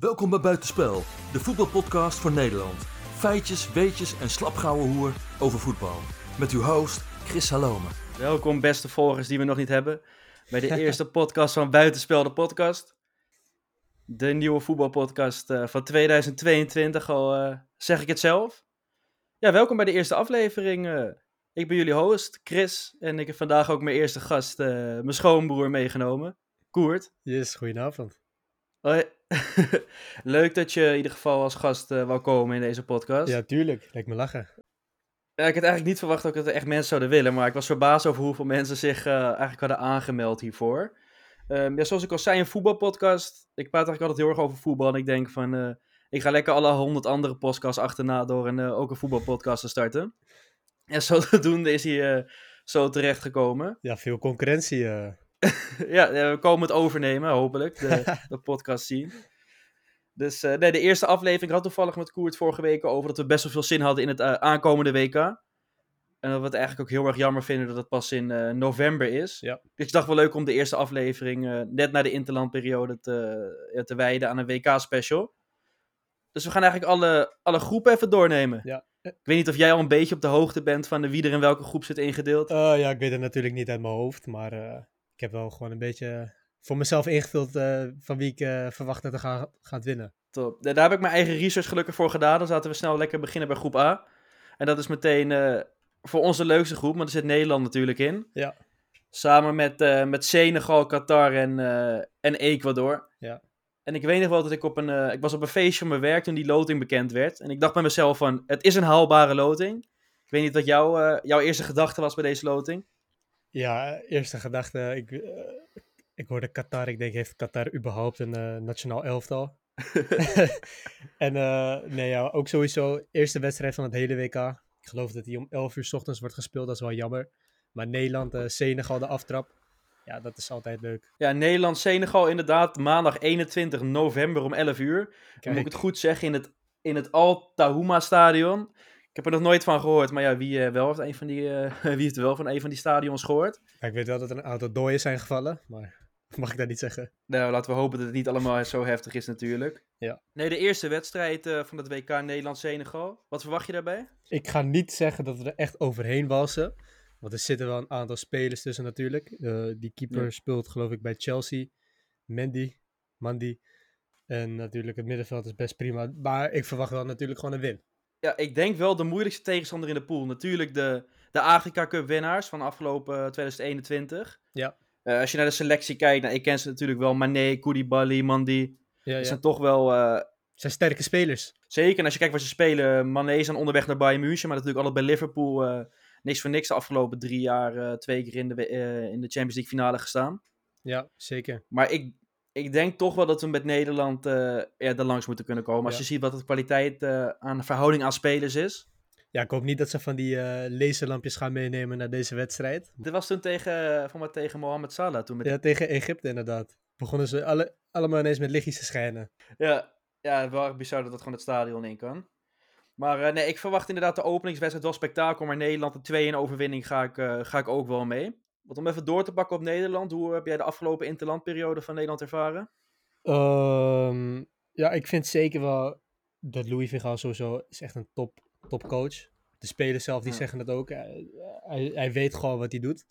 Welkom bij Buitenspel, de voetbalpodcast voor Nederland. Feitjes, weetjes en slapgouwe hoer over voetbal. Met uw host Chris Halome. Welkom beste volgers die we nog niet hebben. Bij de eerste podcast van Buitenspel, de podcast. De nieuwe voetbalpodcast uh, van 2022, al uh, zeg ik het zelf. Ja, welkom bij de eerste aflevering. Uh, ik ben jullie host, Chris. En ik heb vandaag ook mijn eerste gast, mijn schoonbroer, meegenomen. Koert. Yes, goedenavond. Hoi. Leuk dat je in ieder geval als gast uh, wou komen in deze podcast. Ja, tuurlijk. Lijkt me lachen. Ja, ik had eigenlijk niet verwacht dat er echt mensen zouden willen, maar ik was verbaasd over hoeveel mensen zich uh, eigenlijk hadden aangemeld hiervoor. Um, ja, zoals ik al zei, een voetbalpodcast. Ik praat eigenlijk altijd heel erg over voetbal en ik denk van, uh, ik ga lekker alle honderd andere podcasts achterna door en ook een voetbalpodcast te starten. En zodoende is hij zo terechtgekomen. Ja, veel concurrentie. ja, we komen het overnemen, hopelijk, de, de podcast zien. Dus uh, nee, de eerste aflevering had toevallig met Koert vorige week over dat we best wel veel zin hadden in het uh, aankomende WK. En dat we het eigenlijk ook heel erg jammer vinden dat het pas in uh, november is. Ja. Dus ik dacht wel leuk om de eerste aflevering net na de interlandperiode te, te wijden aan een WK-special. Dus we gaan eigenlijk alle, alle groepen even doornemen. Ja. Ik weet niet of jij al een beetje op de hoogte bent van de wie er in welke groep zit ingedeeld. ja, ik weet het natuurlijk niet uit mijn hoofd, maar ik heb wel gewoon een beetje voor mezelf ingevuld uh, van wie ik uh, verwacht dat er ga, gaat winnen. Top. Daar heb ik mijn eigen research gelukkig voor gedaan. Dan zaten we snel lekker beginnen bij groep A. En dat is meteen uh, voor ons de leukste groep, maar er zit Nederland natuurlijk in. Ja. Samen met, met Senegal, Qatar en, en Ecuador. Ja. En ik weet nog wel dat ik op een, ik was op een feestje van mijn werk toen die loting bekend werd. En ik dacht bij mezelf van, het is een haalbare loting. Ik weet niet wat jou, jouw eerste gedachte was bij deze loting. Ja, eerste gedachte. Ik, uh, ik hoorde Qatar. Ik denk, heeft Qatar überhaupt een uh, nationaal elftal? en uh, nee, ja, ook sowieso eerste wedstrijd van het hele WK. Ik geloof dat die om 11 uur s ochtends wordt gespeeld. Dat is wel jammer. Maar Nederland, Senegal, de aftrap. Ja, dat is altijd leuk. Ja, Nederland-Senegal inderdaad. Maandag 21 november om 11 uur. Dan moet ik het goed zeggen in het, in het Al Tahuma stadion. Ik heb er nog nooit van gehoord, maar ja, wie, uh, wel heeft, een van die, uh, wie heeft er wel van een van die stadions gehoord? Ja, ik weet wel dat er een aantal dooien zijn gevallen, maar mag ik dat niet zeggen? Nou, laten we hopen dat het niet allemaal zo heftig is natuurlijk. Ja. Nee, de eerste wedstrijd uh, van het WK Nederland-Senegal. Wat verwacht je daarbij? Ik ga niet zeggen dat we er echt overheen walsen. Want er zitten wel een aantal spelers tussen natuurlijk. die keeper ja. speelt geloof ik bij Chelsea. Mandy, Mandy. En natuurlijk het middenveld is best prima. Maar ik verwacht wel natuurlijk gewoon een win ja, ik denk wel de moeilijkste tegenstander in de pool. Natuurlijk de, de Afrika Cup winnaars van afgelopen 2021. Ja. Uh, als je naar de selectie kijkt, nou, ik ken ze natuurlijk wel. Mané, Koulibaly, Mandi. Ja, zijn toch wel... Uh, zijn sterke spelers. Zeker, en als je kijkt waar ze spelen. Mané is aan onderweg naar Bayern München, maar natuurlijk altijd bij Liverpool. Uh, niks voor niks de afgelopen drie jaar twee keer in de, in de Champions League finale gestaan. Ja, zeker. Maar ik, ik denk toch wel dat we met Nederland uh, ja, er langs moeten kunnen komen. Als Ja. je ziet wat de kwaliteit uh, aan de verhouding aan spelers is. Ja, ik hoop niet dat ze van die uh, laserlampjes gaan meenemen naar deze wedstrijd. Dit was toen tegen, van wat, tegen Mohamed Salah. Toen met... Ja, tegen Egypte inderdaad. Begonnen ze alle, allemaal ineens met lichtjes te schijnen. Ja, ja, wel bizar dat dat gewoon het stadion in kan. Maar nee, ik verwacht inderdaad de openingswedstrijd wel spektakel. Maar Nederland, de 2-1 overwinning, ga ik, ga ik ook wel mee. Want om even door te pakken op Nederland, hoe heb jij de afgelopen interlandperiode van Nederland ervaren? Um, ja, ik vind zeker wel dat Louis van Gaal sowieso is echt een top, top coach. De spelers zelf die ja. zeggen het ook. Hij, hij, hij, weet gewoon wat hij doet.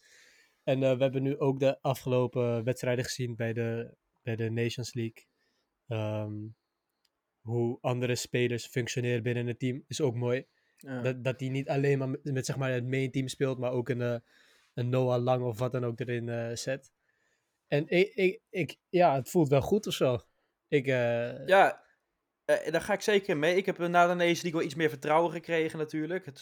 En uh, we hebben nu ook de afgelopen wedstrijden gezien bij de, bij de Nations League. Um, hoe andere spelers functioneren binnen het team is ook mooi. Ja. Dat, dat hij niet alleen maar met, met, zeg maar het main team speelt, maar ook een, een Noah Lang of wat dan ook erin uh, zet. En ik, ik, ik, ja, het voelt wel goed of zo. Ik, uh... Ja, uh, daar ga ik zeker mee. Ik heb na de Nation League wel iets meer vertrouwen gekregen natuurlijk. Het,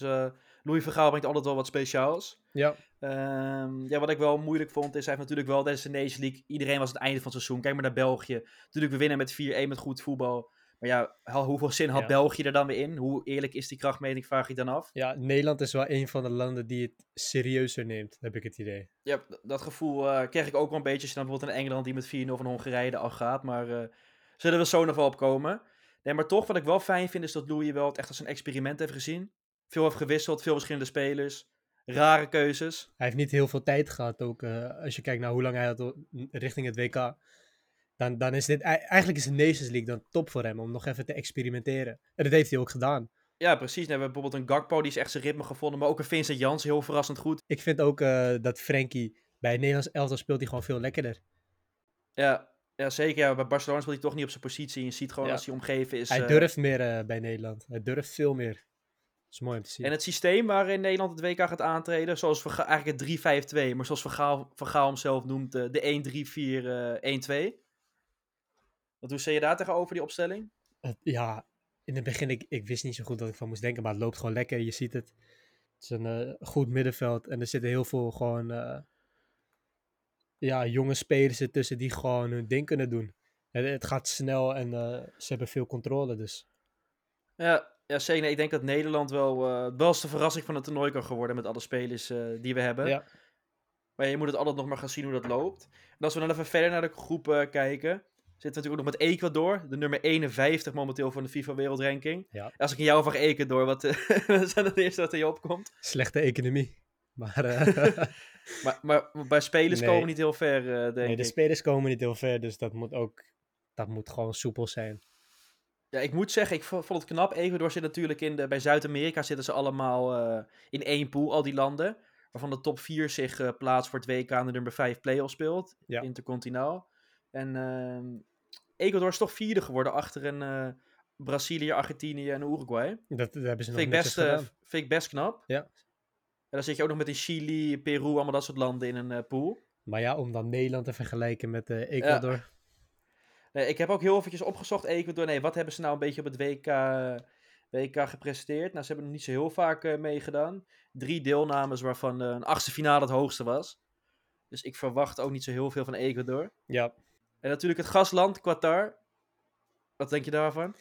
Louis Vergaal brengt altijd wel wat speciaals. Ja. Um, ja, wat ik wel moeilijk vond is, hij heeft natuurlijk wel tijdens de League, iedereen was het einde van het seizoen. Kijk maar naar België. Natuurlijk, we winnen met 4-1 met goed voetbal. Maar ja, hoeveel zin had Ja. België er dan weer in? Hoe eerlijk is die krachtmeting, vraag je dan af. ja, Nederland is wel een van de landen die het serieuzer neemt, heb ik het idee. Ja, dat gevoel eh kreeg ik ook wel een beetje als je dan bijvoorbeeld in Engeland die met 4-0 van Hongarije al gaat. Maar eh, zullen we zo nog wel opkomen. Nee, maar toch, wat ik wel fijn vind, is dat Louis wel het echt als een experiment heeft gezien. Veel heeft gewisseld, veel verschillende spelers. Rare keuzes. Hij heeft niet heel veel tijd gehad ook, eh, als je kijkt naar hoe lang hij had richting het WK. Dan, dan is dit... ei- Eigenlijk is de Nations League dan top voor hem om nog even te experimenteren. En dat heeft hij ook gedaan. Ja, precies. Nou, we hebben bijvoorbeeld een Gakpo, die is echt zijn ritme gevonden. Maar ook een Vincent Jans, heel verrassend goed. Ik vind ook eh, dat Frenkie bij het Nederlands elftal speelt hij gewoon veel lekkerder. Ja, ja zeker. Ja, bij Barcelona speelt hij toch niet op zijn positie. Je ziet gewoon Ja. als hij omgeven is. hij eh, durft meer eh, bij Nederland. Hij durft veel meer. Dat is mooi om te zien. En het systeem waarin Nederland het WK gaat aantreden, zoals we eigenlijk het 3-5-2, maar zoals Van Gaal, Van Gaal hem zelf noemt, de 1-3-4-1-2. Wat hoe zie je daar tegenover die opstelling? Ja, in het begin, ik, ik wist niet zo goed wat ik van moest denken, maar het loopt gewoon lekker. Je ziet het. Het is een eh, goed middenveld en er zitten heel veel gewoon, eh, ja, jonge spelers ertussen die gewoon hun ding kunnen doen. Het, het gaat snel en eh, ze hebben veel controle, dus. Ja, ja zeker. Nee, ik denk dat Nederland wel, wel eens de verrassing van het toernooi kan geworden met alle spelers die we hebben. Ja. Maar je moet het altijd nog maar gaan zien hoe dat loopt. En als we dan even verder naar de groep eh, kijken, zitten we natuurlijk ook nog met Ecuador, de nummer 51 momenteel van de FIFA Wereldranking. Ja. Als ik in jou vraag Ecuador, wat, eh, is dan het eerste wat er je opkomt? Slechte economie. Maar eh, Maar, maar bij spelers Nee. komen niet heel ver, eh, denk nee, de spelers komen niet heel ver, dus dat moet ook, dat moet gewoon soepel zijn. Ja, ik moet zeggen, ik vo- vond het knap. Ecuador zit natuurlijk in de, bij Zuid-Amerika zitten ze allemaal in één pool, al die landen. Waarvan de top 4 zich plaatst voor het WK en de nummer 5 play-off speelt. Ja. Intercontinentaal. En ehm, Ecuador is toch vierde geworden achter een eh, Brazilië, Argentinië en Uruguay. Dat, dat hebben ze nog Vind best, eh, vind ik best knap. Ja. En dan zit je ook nog met een Chili, Peru, allemaal dat soort landen in een eh, pool. Maar ja, om dan Nederland te vergelijken met Ecuador. Nee, ik heb ook heel eventjes opgezocht, Ecuador. Nee, wat hebben ze nou een beetje op het WK, WK gepresteerd? Nou, ze hebben nog niet zo heel vaak meegedaan. Drie deelnames, waarvan een achtste finale het hoogste was. Dus ik verwacht ook niet zo heel veel van Ecuador. Ja, En natuurlijk het gastland, Qatar. Wat denk je daarvan?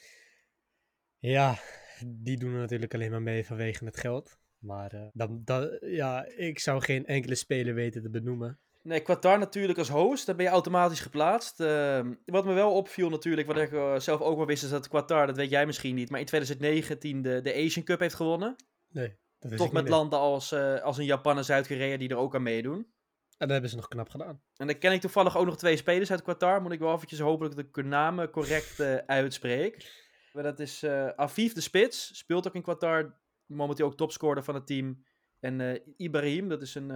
Ja, die doen er natuurlijk alleen maar mee vanwege het geld. Maar eh, dan, dan, ja, ik zou geen enkele speler weten te benoemen. Nee, Qatar natuurlijk als host, daar ben je automatisch geplaatst. Ehm, wat me wel opviel natuurlijk, wat ik eh, zelf ook wel wist, is dat Qatar, dat weet jij misschien niet, maar in 2019 de, de Asian Cup heeft gewonnen. Nee, dat wist Toch met landen als, eh, als een Japan en Zuid-Korea die er ook aan meedoen. En dat hebben ze nog knap gedaan. En dan ken ik toevallig ook nog twee spelers uit Qatar. Moet ik wel eventjes hopen dat ik de namen correct eh, uitspreek. Maar dat is eh Afif de Spits. Speelt ook in Qatar. Momenteel ook topscorer van het team. En eh, Ibrahim, dat is een,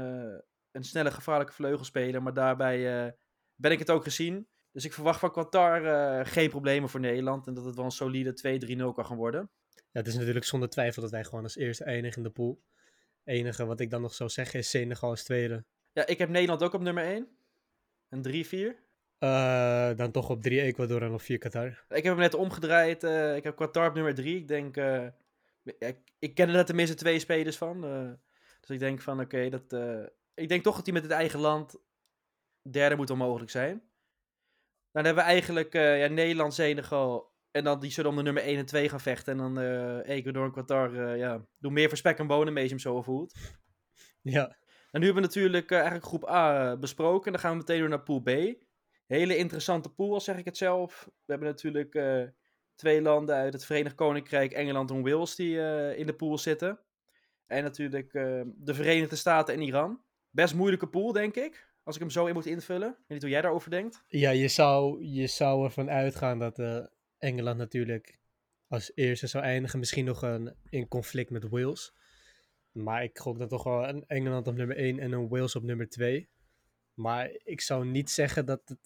een snelle, gevaarlijke vleugelspeler. Maar daarbij ben ik het ook gezien. Dus ik verwacht van Qatar geen problemen voor Nederland. En dat het wel een solide 2-3-0 kan gaan worden. Ja, het is natuurlijk zonder twijfel dat wij gewoon als eerste eindigen in de pool. enige wat ik dan nog zou zeggen is Senegal als tweede. Ja, ik heb Nederland ook op nummer 1. Een 3-4. Eh, dan toch op drie Ecuador en op vier Qatar. Ik heb hem net omgedraaid. eh, ik heb Qatar op nummer 3. Ik denk. eh, ik, ik ken er tenminste twee spelers van. eh, dus ik denk van oké, dat. ik denk toch dat hij met het eigen land derde moet onmogelijk zijn. Dan hebben we eigenlijk ja, Nederland, Senegal. En dan die zullen om de nummer 1 en 2 gaan vechten. En dan Ecuador en Qatar. ja, doen meer voor spek en bonen mee, als je hem zo voelt. Ja, En nu hebben we natuurlijk eh, eigenlijk groep A eh, besproken. Dan gaan we meteen door naar pool B. Hele interessante pool, al zeg ik het zelf. We hebben natuurlijk eh, twee landen uit het Verenigd Koninkrijk, Engeland en Wales die in de pool zitten. En natuurlijk de Verenigde Staten en Iran. Best moeilijke pool, denk ik. Als ik hem zo in moet invullen. Ik weet niet hoe jij daarover denkt. ja je, zou, je zou ervan uitgaan dat Engeland natuurlijk als eerste zou eindigen. Misschien nog een, in conflict met Wales. Maar ik gok dan toch wel een Engeland op nummer 1 en een Wales op nummer 2. Maar ik zou niet zeggen dat het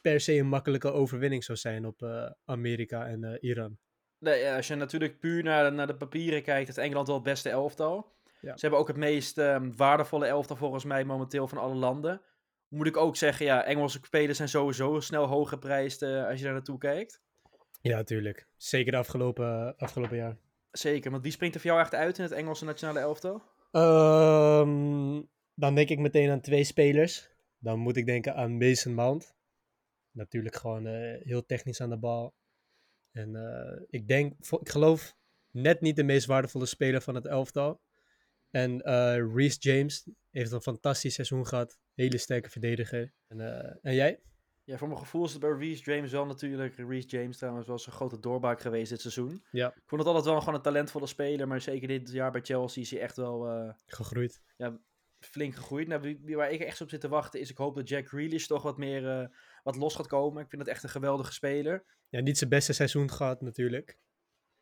per se een makkelijke overwinning zou zijn op eh, Amerika en eh, Iran. Nee, als je natuurlijk puur naar, de- naar de papieren kijkt, heeft Engeland wel het beste elftal. Ja. Ze hebben ook het meest ehm, waardevolle elftal volgens mij momenteel van alle landen. Moet ik ook zeggen, ja, Engelse spelers zijn sowieso snel hoog geprijsd eh, als je daar naartoe kijkt. Ja, tuurlijk. Zeker de afgelopen, afgelopen jaar. Zeker, want wie springt er voor jou echt uit in het Engelse nationale elftal? Ehm, dan denk ik meteen aan twee spelers. Dan moet ik denken aan Mason Mount. Natuurlijk gewoon eh, heel technisch aan de bal. En eh, ik denk, ik geloof net niet de meest waardevolle speler van het elftal. En Reece James heeft een fantastisch seizoen gehad. Hele sterke verdediger. En, en jij? Ja, voor mijn gevoel is het bij Reece James wel natuurlijk. Reece James trouwens was een grote doorbraak geweest dit seizoen. Ja. Ik vond het altijd wel gewoon een talentvolle speler, maar zeker dit jaar bij Chelsea is hij echt wel eh, Gegroeid. flink gegroeid. Nou, waar ik echt op zit te wachten is, ik hoop dat Jack Grealish toch wat meer, eh, wat los gaat komen. Ik vind het echt een geweldige speler. Ja, niet zijn beste seizoen gehad natuurlijk.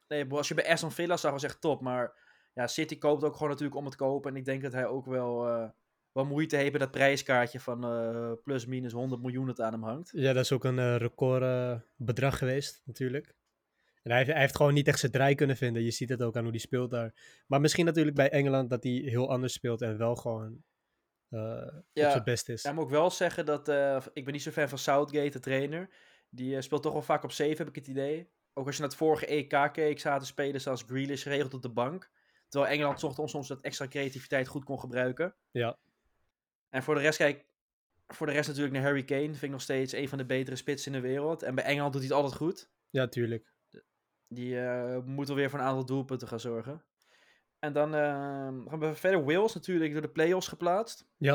Nee, als je bij Aston Villa zag, was echt top. Maar ja, City koopt ook gewoon natuurlijk om het kopen. En ik denk dat hij ook wel, eh, wel moeite heeft met dat prijskaartje van eh, plus minus 100 miljoen dat aan hem hangt. Ja, dat is ook een eh, record eh, bedrag geweest natuurlijk. En hij heeft, hij heeft gewoon niet echt zijn draai kunnen vinden. Je ziet het ook aan hoe hij speelt daar. Maar misschien natuurlijk bij Engeland dat hij heel anders speelt en wel gewoon Ja, op zijn best is. Ja, moet ik wel zeggen dat ik ben niet zo fan van Southgate, de trainer. Die speelt toch wel vaak op 7, heb ik het idee. Ook als je naar het vorige EK keek, zaten spelers als Grealish geregeld op de bank. Terwijl Engeland soms, soms dat extra creativiteit goed kon gebruiken. Ja. En voor de rest, kijk, voor de rest natuurlijk naar Harry Kane. Vind ik nog steeds een van de betere spitsen in de wereld. En bij Engeland doet hij het altijd goed. Ja, tuurlijk. Die eh, moet weer voor een aantal doelpunten gaan zorgen. En dan eh, gaan we verder. Wales natuurlijk door de play-offs geplaatst. Ja,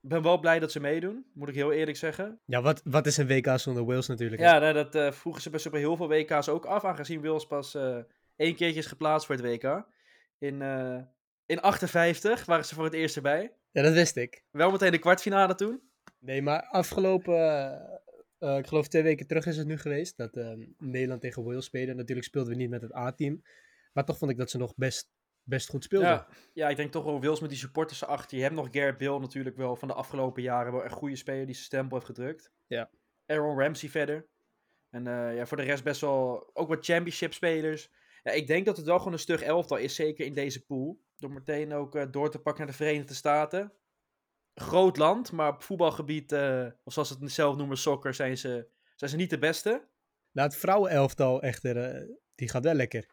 Ik ben wel blij dat ze meedoen, moet ik heel eerlijk zeggen. ja wat, wat is een WK zonder Wales natuurlijk? hè? Ja, nou, dat eh, vroegen ze best op heel veel WK's ook af, aangezien Wales pas eh, één keertje is geplaatst voor het WK. In, in 58 waren ze voor het eerst erbij. Ja, dat wist ik. Wel meteen de kwartfinale toen. Nee, maar afgelopen, eh, eh, ik geloof twee weken terug is het nu geweest, dat eh, Nederland tegen Wales speelde. Natuurlijk speelden we niet met het A-team, maar toch vond ik dat ze nog best, best goed speelden. Ja, ja, ik denk toch wel Wales met die supporters erachter. Je hebt nog Gareth Bale natuurlijk wel van de afgelopen jaren wel een goede speler die zijn stempel heeft gedrukt. Ja. Aaron Ramsey verder. En eh, ja, voor de rest best wel ook wat championship spelers. Ja, ik denk dat het wel gewoon een stug elftal is, zeker in deze pool. Door meteen ook eh, door te pakken naar de Verenigde Staten. Groot land, maar op voetbalgebied, eh, of zoals ze het zelf noemen, soccer, zijn ze, zijn ze niet de beste. Nou, het vrouwenelftal echter, eh, die gaat wel lekker.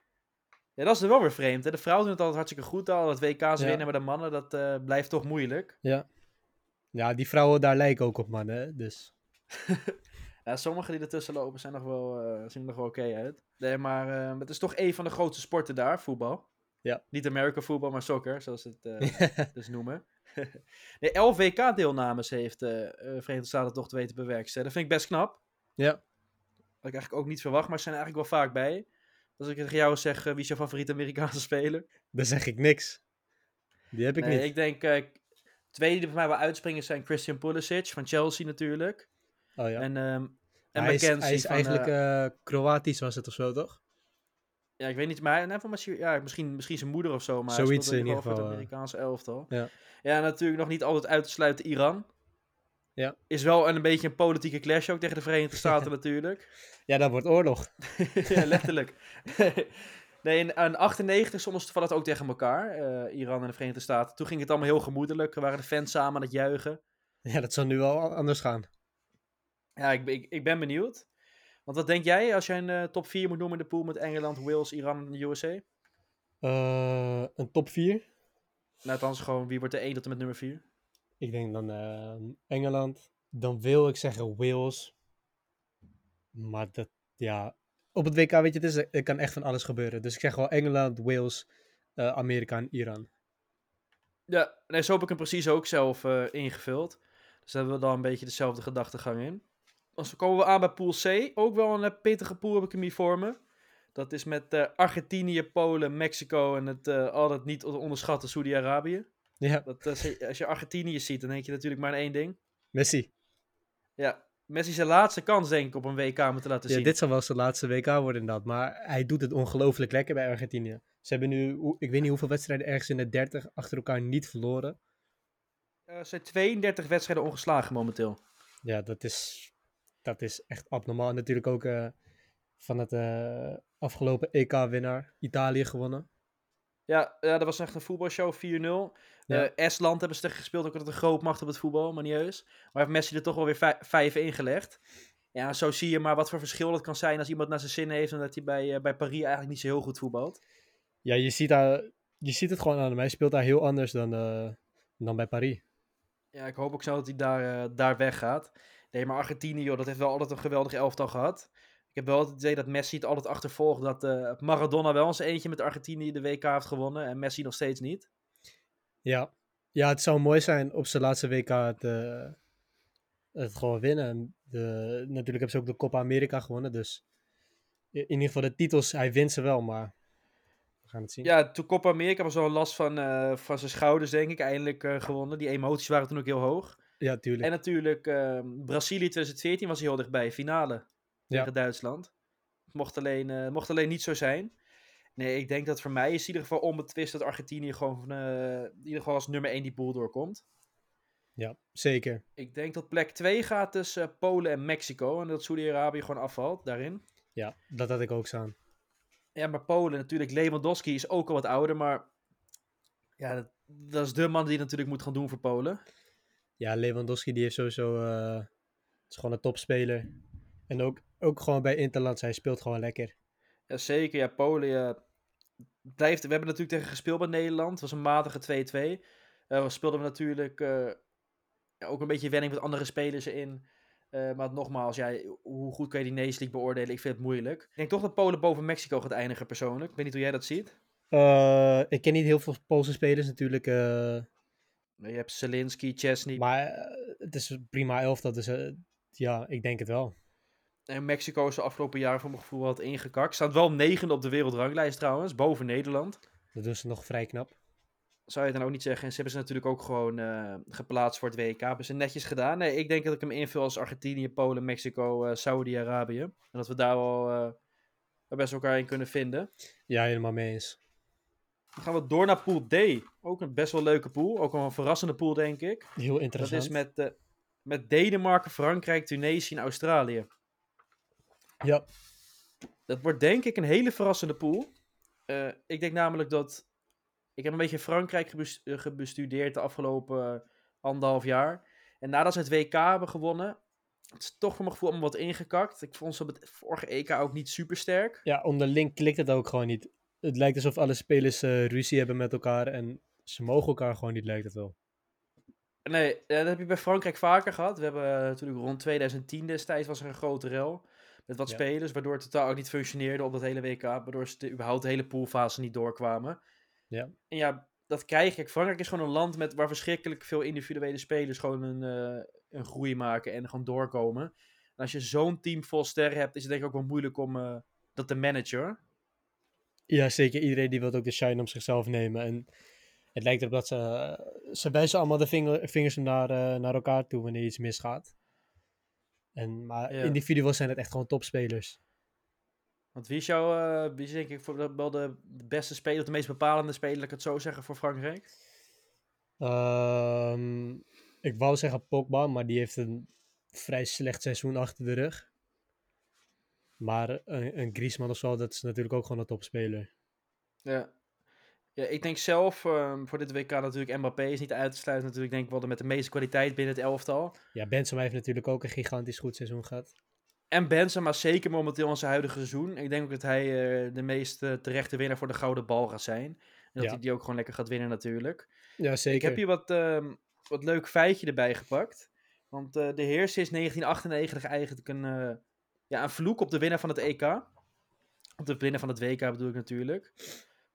Ja, dat is wel weer vreemd. Hè? De vrouwen doen het altijd hartstikke goed al. Dat WK's Ja. winnen, maar de mannen, dat blijft toch moeilijk. Ja. Ja, die vrouwen daar lijken ook op mannen, hè, dus... Ja, sommige die ertussen lopen zijn nog wel, zien er nog wel oké uit. Nee, maar het is toch een van de grootste sporten daar, voetbal. Ja. Niet American voetbal, maar soccer, zoals ze het eh, dus noemen. 11 WK-deelnames heeft eh eh, Verenigde Staten toch te weten bewerkstelligen. Dat vind ik best knap. ja. Had ik eigenlijk ook niet verwacht, maar ze zijn eigenlijk wel vaak bij. Als ik tegen jou zeg, wie is jouw favoriete Amerikaanse speler? Dan zeg ik niks. Die heb ik nee, niet. ik denk, twee die bij mij wel uitspringen zijn Christian Pulisic van Chelsea natuurlijk. Oh ja. En, ehm en hij is, hij is van, eigenlijk Kroatisch was het of zo, toch? Ja, ik weet niet, maar nee, van, ja, misschien, misschien zijn moeder of zo, maar Zoiets in ieder voor het geval, eh. Amerikaanse elftal. Ja. ja, natuurlijk nog niet altijd uit te sluiten Iran. Ja. Is wel een, een beetje een politieke clash ook tegen de Verenigde Staten natuurlijk. Ja, dat wordt oorlog. ja, letterlijk. nee, in, in 98 stonden ze toevallig ook tegen elkaar, eh, Iran en de Verenigde Staten. Toen ging het allemaal heel gemoedelijk, waren de fans samen aan het juichen. Ja, dat zal nu wel anders gaan. Ja, ik, ik, ik ben benieuwd. Want wat denk jij als jij een eh, top 4 moet noemen in de pool met Engeland, Wales, Iran en de USA? Eh, een top 4? Nou, althans gewoon, wie wordt de 1 tot en met nummer 4? Ik denk dan eh, Engeland. Dan wil ik zeggen Wales. Maar dat, ja... Op het WK, weet je, het is, er kan echt van alles gebeuren. Dus ik zeg wel Engeland, Wales, eh, Amerika en Iran. Ja, nee, zo heb ik hem precies ook zelf ingevuld. Dus daar hebben we dan een beetje dezelfde gedachtegang in. Als we komen we aan bij Pool C. Ook wel een eh, pittige pool heb ik hem hier voor me. Dat is met eh, Argentinië, Polen, Mexico en het eh, altijd niet te onderschatten Saudi-Arabië. Ja, Dat, als je Argentinië ziet, dan denk je natuurlijk maar aan één ding. Messi. Ja, Messi zijn laatste kans denk ik op een WK moeten laten Ja, zien. dit zal wel zijn laatste WK worden inderdaad. Maar hij doet het ongelooflijk lekker bij Argentinië. Ze hebben nu, ik weet niet hoeveel wedstrijden, ergens in de 30 achter elkaar niet verloren. Er zijn 32 wedstrijden ongeslagen momenteel. Ja, dat is, dat is echt abnormaal. En natuurlijk ook eh, van het eh, afgelopen EK-winnaar Italië gewonnen. Ja, ja, dat was echt een voetbalshow, 4-0. Ja. Eh, Estland hebben ze tegen gespeeld, ook altijd een grootmacht op het voetbal, maar niet heus. Maar heeft Messi er toch wel weer vij- vijf ingelegd. Ja, zo zie je maar wat voor verschil het kan zijn als iemand naar zijn zin heeft en dat hij bij, bij Paris eigenlijk niet zo heel goed voetbalt. Ja, je ziet, daar, je ziet het gewoon aan hem. Hij speelt daar heel anders dan, dan bij Paris. Ja, ik hoop ook zo dat hij daar, daar weggaat. Nee, maar Argentinië, joh, dat heeft wel altijd een geweldig elftal gehad. Ik heb wel het idee dat Messi het altijd achtervolgt dat eh, Maradona wel eens eentje met Argentinië de WK heeft gewonnen en Messi nog steeds niet. Ja. ja, het zou mooi zijn op zijn laatste WK het, eh, het gewoon winnen. En De, natuurlijk hebben ze ook de Copa America gewonnen. Dus in in ieder geval de titels, hij wint ze wel, maar we gaan het zien. Ja, toen Copa America was wel last van, eh, van zijn schouders, denk ik, eindelijk gewonnen. Die emoties waren toen ook heel hoog. Ja, tuurlijk. En natuurlijk ehm, Brazilië 2014 was hij heel dichtbij, finale tegen Ja. Duitsland. Mocht alleen, eh, mocht alleen niet zo zijn. Nee, ik denk dat voor mij is in ieder geval onbetwist dat Argentinië gewoon eh, in ieder geval als nummer 1 die pool doorkomt. Ja, zeker. Ik denk dat plek 2 gaat tussen eh, Polen en Mexico. En dat Saudi-Arabië gewoon afvalt daarin. Ja, dat had ik ook staan. Ja, maar Polen natuurlijk. Lewandowski is ook al wat ouder, maar ja, dat, dat is de man die natuurlijk moet gaan doen voor Polen. Ja, Lewandowski die heeft sowieso... eh, is gewoon een topspeler. En ook, ook gewoon bij Interlands, hij speelt gewoon lekker. Ja, zeker. Ja, Polen blijft... We hebben natuurlijk tegen gespeeld bij Nederland. Het was een matige 2-2. Eh we speelden we natuurlijk eh, ook een beetje wenning met andere spelers in. Eh, maar nogmaals, ja, hoe goed kan je die Nations League beoordelen? Ik vind het moeilijk. Ik denk toch dat Polen boven Mexico gaat eindigen persoonlijk. Ik weet niet hoe jij dat ziet. Eh, ik ken niet heel veel Poolse spelers natuurlijk. Je hebt Zelinski, Chesney. maar eh, het is een prima elftal. Dus eh, ja, ik denk het wel. En Mexico is de afgelopen jaren voor mijn gevoel wat ingekakt. Staat wel negende op de wereldranglijst trouwens, boven Nederland. Dat doen ze nog vrij knap. Zou je dan ook niet zeggen. En ze hebben ze natuurlijk ook gewoon eh, geplaatst voor het WK. Hebben ze netjes gedaan. Nee, ik denk dat ik hem invul als Argentinië, Polen, Mexico, eh Saudi-Arabië. En dat we daar wel best elkaar in kunnen vinden. Ja, helemaal mee eens. Dan gaan we door naar Pool D. Ook een best wel leuke pool. Ook wel een verrassende pool, denk ik. Heel Dat interessant. is met, eh, met Denemarken, Frankrijk, Tunesië en Australië. Ja, Dat wordt denk ik een hele verrassende pool. Eh, ik denk namelijk dat... Ik heb een beetje Frankrijk eh, gebestudeerd de afgelopen anderhalf jaar. En nadat ze het WK hebben gewonnen... Het is toch voor mijn gevoel allemaal wat ingekakt. Ik vond ze op het vorige EK ook niet super sterk. ja, onderling klikt het ook gewoon niet. Het lijkt alsof alle spelers eh, ruzie hebben met elkaar. En ze mogen elkaar gewoon niet, lijkt het wel. Nee, eh, dat heb je bij Frankrijk vaker gehad. We hebben eh, natuurlijk rond 2010 destijds was er een grote rel. Met wat Ja. spelers, waardoor het totaal ook niet functioneerde op dat hele WK. Waardoor ze de, überhaupt de hele poolfase niet doorkwamen. Ja. En ja, dat krijg ik. Frankrijk is gewoon een land met, waar verschrikkelijk veel individuele spelers gewoon een, een groei maken en gewoon doorkomen. En als je zo'n team vol sterren hebt, is het denk ik ook wel moeilijk om dat te managen. Ja, zeker. Iedereen die wil ook de shine om zichzelf nemen. En het lijkt erop dat ze... ze wijzen allemaal de vinger, vingers naar, eh, naar elkaar toe wanneer iets misgaat. En, maar Ja. individueel zijn het echt gewoon topspelers. Want wie is jouw, eh, wie is denk ik voor de- wel de beste speler, of de meest bepalende speler, laat ik het zo zeggen, voor Frankrijk? Ehm, ik wou zeggen Pogba, maar die heeft een vrij slecht seizoen achter de rug. Maar een, een Griezmann of zo, dat is natuurlijk ook gewoon een topspeler. Ja. Ja, ik denk zelf ehm, voor dit WK natuurlijk Mbappé is niet uit te sluiten. Natuurlijk denk ik wel de met de meeste kwaliteit binnen het elftal. Ja, Benzema heeft natuurlijk ook een gigantisch goed seizoen gehad. En Benzema zeker momenteel in zijn huidige seizoen. Ik denk ook dat hij eh, de meest terechte winnaar voor de gouden bal gaat zijn. En dat Ja. hij die ook gewoon lekker gaat winnen natuurlijk. Ja, zeker. Ik heb hier wat, ehm, wat leuk feitje erbij gepakt. Want eh, de heer is 1998 eigenlijk een, eh, ja, een vloek op de winnaar van het EK. Op de winnaar van het WK bedoel ik natuurlijk.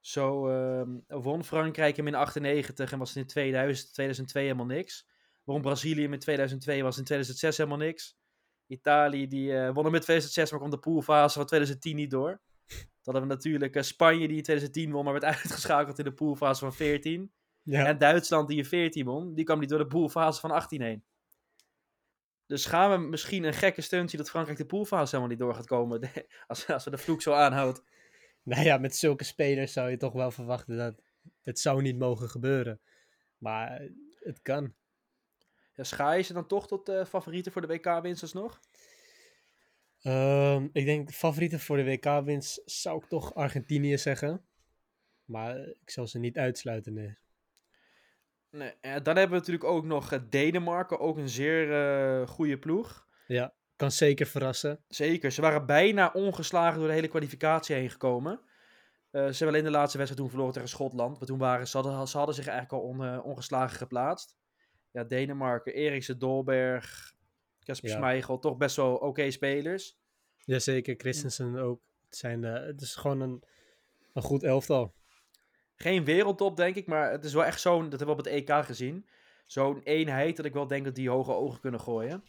Zo ehm, won Frankrijk hem in 98 en was het in 2000, 2002 helemaal niks. Won Brazilië hem in 2002 was in 2006 helemaal niks. Italië die eh, won hem in 2006, maar kwam de poolfase van 2010 niet door. Dan hadden we natuurlijk eh, Spanje die in 2010 won, maar werd uitgeschakeld in de poolfase van 14. ja, En Duitsland die in 14 won, die kwam niet door de poolfase van 18 heen. Dus gaan we misschien een gekke stunt zien dat Frankrijk de poolfase helemaal niet door gaat komen. Als, als we de vloek zo aanhoudt. nou ja, met zulke spelers zou je toch wel verwachten dat het zou niet mogen gebeuren. Maar eh, het kan. Ja, schaar je ze dan toch tot eh, favorieten voor de WK-winst alsnog? Ehm, ik denk favorieten voor de WK-winst zou ik toch Argentinië zeggen. Maar ik zal ze niet uitsluiten, nee. Nee, en dan hebben we natuurlijk ook nog eh, Denemarken, ook een zeer eh, goede ploeg. Ja, kan zeker verrassen. Zeker, ze waren bijna ongeslagen door de hele kwalificatie heen gekomen. Eh, ze hebben alleen de laatste wedstrijd toen verloren tegen Schotland. Maar toen waren ze, hadden, ze hadden zich eigenlijk al on, ongeslagen geplaatst. Ja, Denemarken, Eriksen, Dolberg, Kasper Ja. Schmeichel, toch best wel oké spelers. Jazeker, Christensen ook. Het, zijn, het is gewoon een, een goed elftal. Geen wereldtop, denk ik, maar het is wel echt zo'n, dat hebben we op het EK gezien. Zo'n eenheid dat ik wel denk dat die hoge ogen kunnen gooien.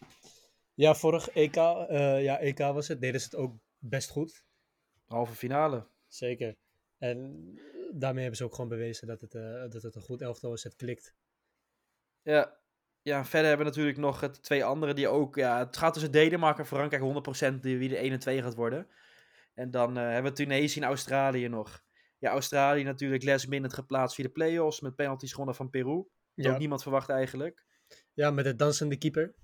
Ja, vorig EK, eh, ja, EK was het, deden ze het ook best goed. Halve finale. Zeker. En daarmee hebben ze ook gewoon bewezen dat het, eh, dat het een goed elftal is. Het klikt. Ja. Ja, verder hebben we natuurlijk nog het twee andere die ook... Ja, het gaat tussen Denemarken en Frankrijk 100% die, wie de 1 en 2 gaat worden. En dan eh, hebben we Tunesië en Australië nog. Ja, Australië natuurlijk last minute geplaatst via de play-offs met penalties gewonnen van Peru. Dat Ja. ook niemand verwacht eigenlijk. ja, met de dansende keeper.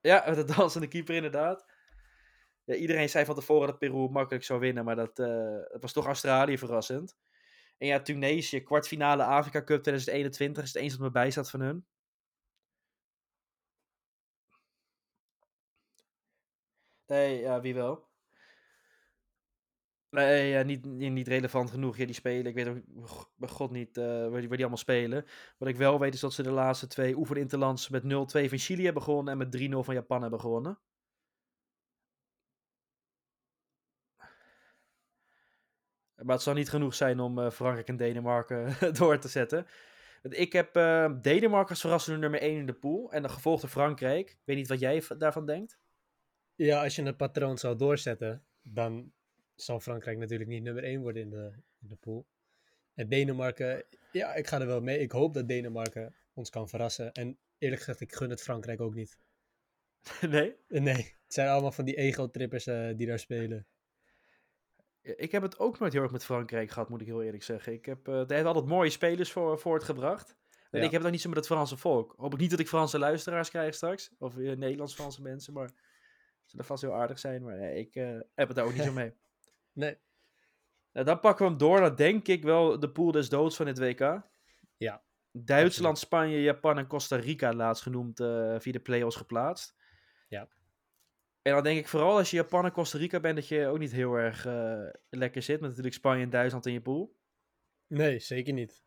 Ja, met de dansende keeper inderdaad. Ja, iedereen zei van tevoren dat Peru makkelijk zou winnen, maar dat, eh, het was toch Australië verrassend. En ja, Tunesië, kwartfinale Afrika Cup 2021, is het eens dat me bij staat van hun. Nee, ja, wie wel? Nee, ja, niet, niet, relevant genoeg. Ja, die spelen. Ik weet ook bij god niet eh, waar, die, waar die allemaal spelen. Wat ik wel weet is dat ze de laatste twee oefeninterlands met 0-2 van Chili hebben gewonnen en met 3-0 van Japan hebben gewonnen. Maar het zal niet genoeg zijn om eh, Frankrijk en Denemarken door te zetten. Ik heb eh, Denemarken als verrassende nummer 1 in de pool. En dan gevolgd door Frankrijk. Ik weet niet wat jij daarvan denkt. Ja, als je het patroon zou doorzetten, dan zal Frankrijk natuurlijk niet nummer 1 worden in de, in de pool. En Denemarken, ja, ik ga er wel mee. Ik hoop dat Denemarken ons kan verrassen. En eerlijk gezegd, ik gun het Frankrijk ook niet. nee? Eh, Nee, het zijn allemaal van die ego-trippers eh, die daar spelen. Ik heb het ook nooit heel erg met Frankrijk gehad, moet ik heel eerlijk zeggen. Ik heb, uh, heeft altijd mooie spelers voor, voortgebracht. En Ja. ik heb het ook niet zo met het Franse volk. Hoop ik niet dat ik Franse luisteraars krijg straks. Of uh, Nederlands-Franse mensen, maar zullen vast heel aardig zijn. Maar nee, ik uh, heb het daar ook niet zo mee. Nee. Nou, dan pakken we hem door naar denk ik wel de pool des doods van dit WK. Ja. Duitsland, Spanje, Japan en Costa Rica laatst genoemd uh, via de play-offs geplaatst. Ja. En dan denk ik vooral als je Japan en Costa Rica bent, dat je ook niet heel erg uh, lekker zit. Met natuurlijk Spanje en Duitsland in je pool. Nee, zeker niet.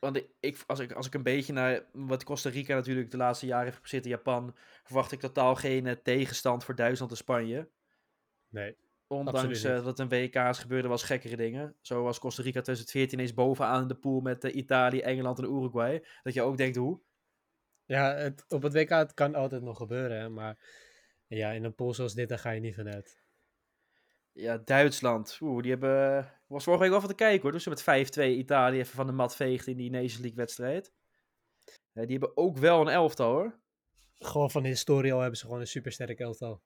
Want ik, als, ik, als ik een beetje naar wat Costa Rica natuurlijk de laatste jaren heeft gezeten, Japan, verwacht ik totaal geen uh, tegenstand voor Duitsland en Spanje. Nee. Ondanks uh, dat een WK's gebeurde was gekkere dingen. Zoals Costa Rica 2014 eens bovenaan in de pool met uh, Italië, Engeland en Uruguay. Dat je ook denkt, hoe? Ja, het, op het WK het kan altijd nog gebeuren, hè, maar ja, in een pool zoals dit, daar ga je niet vanuit. Ja, Duitsland. Oeh, die hebben... Ik was vorige week wel van te kijken hoor. Dus ze met 5-2 Italië even van de mat veegd in die Nations League wedstrijd. Die hebben ook wel een elftal hoor. Gewoon van de historie al hebben ze gewoon een supersterk elftal.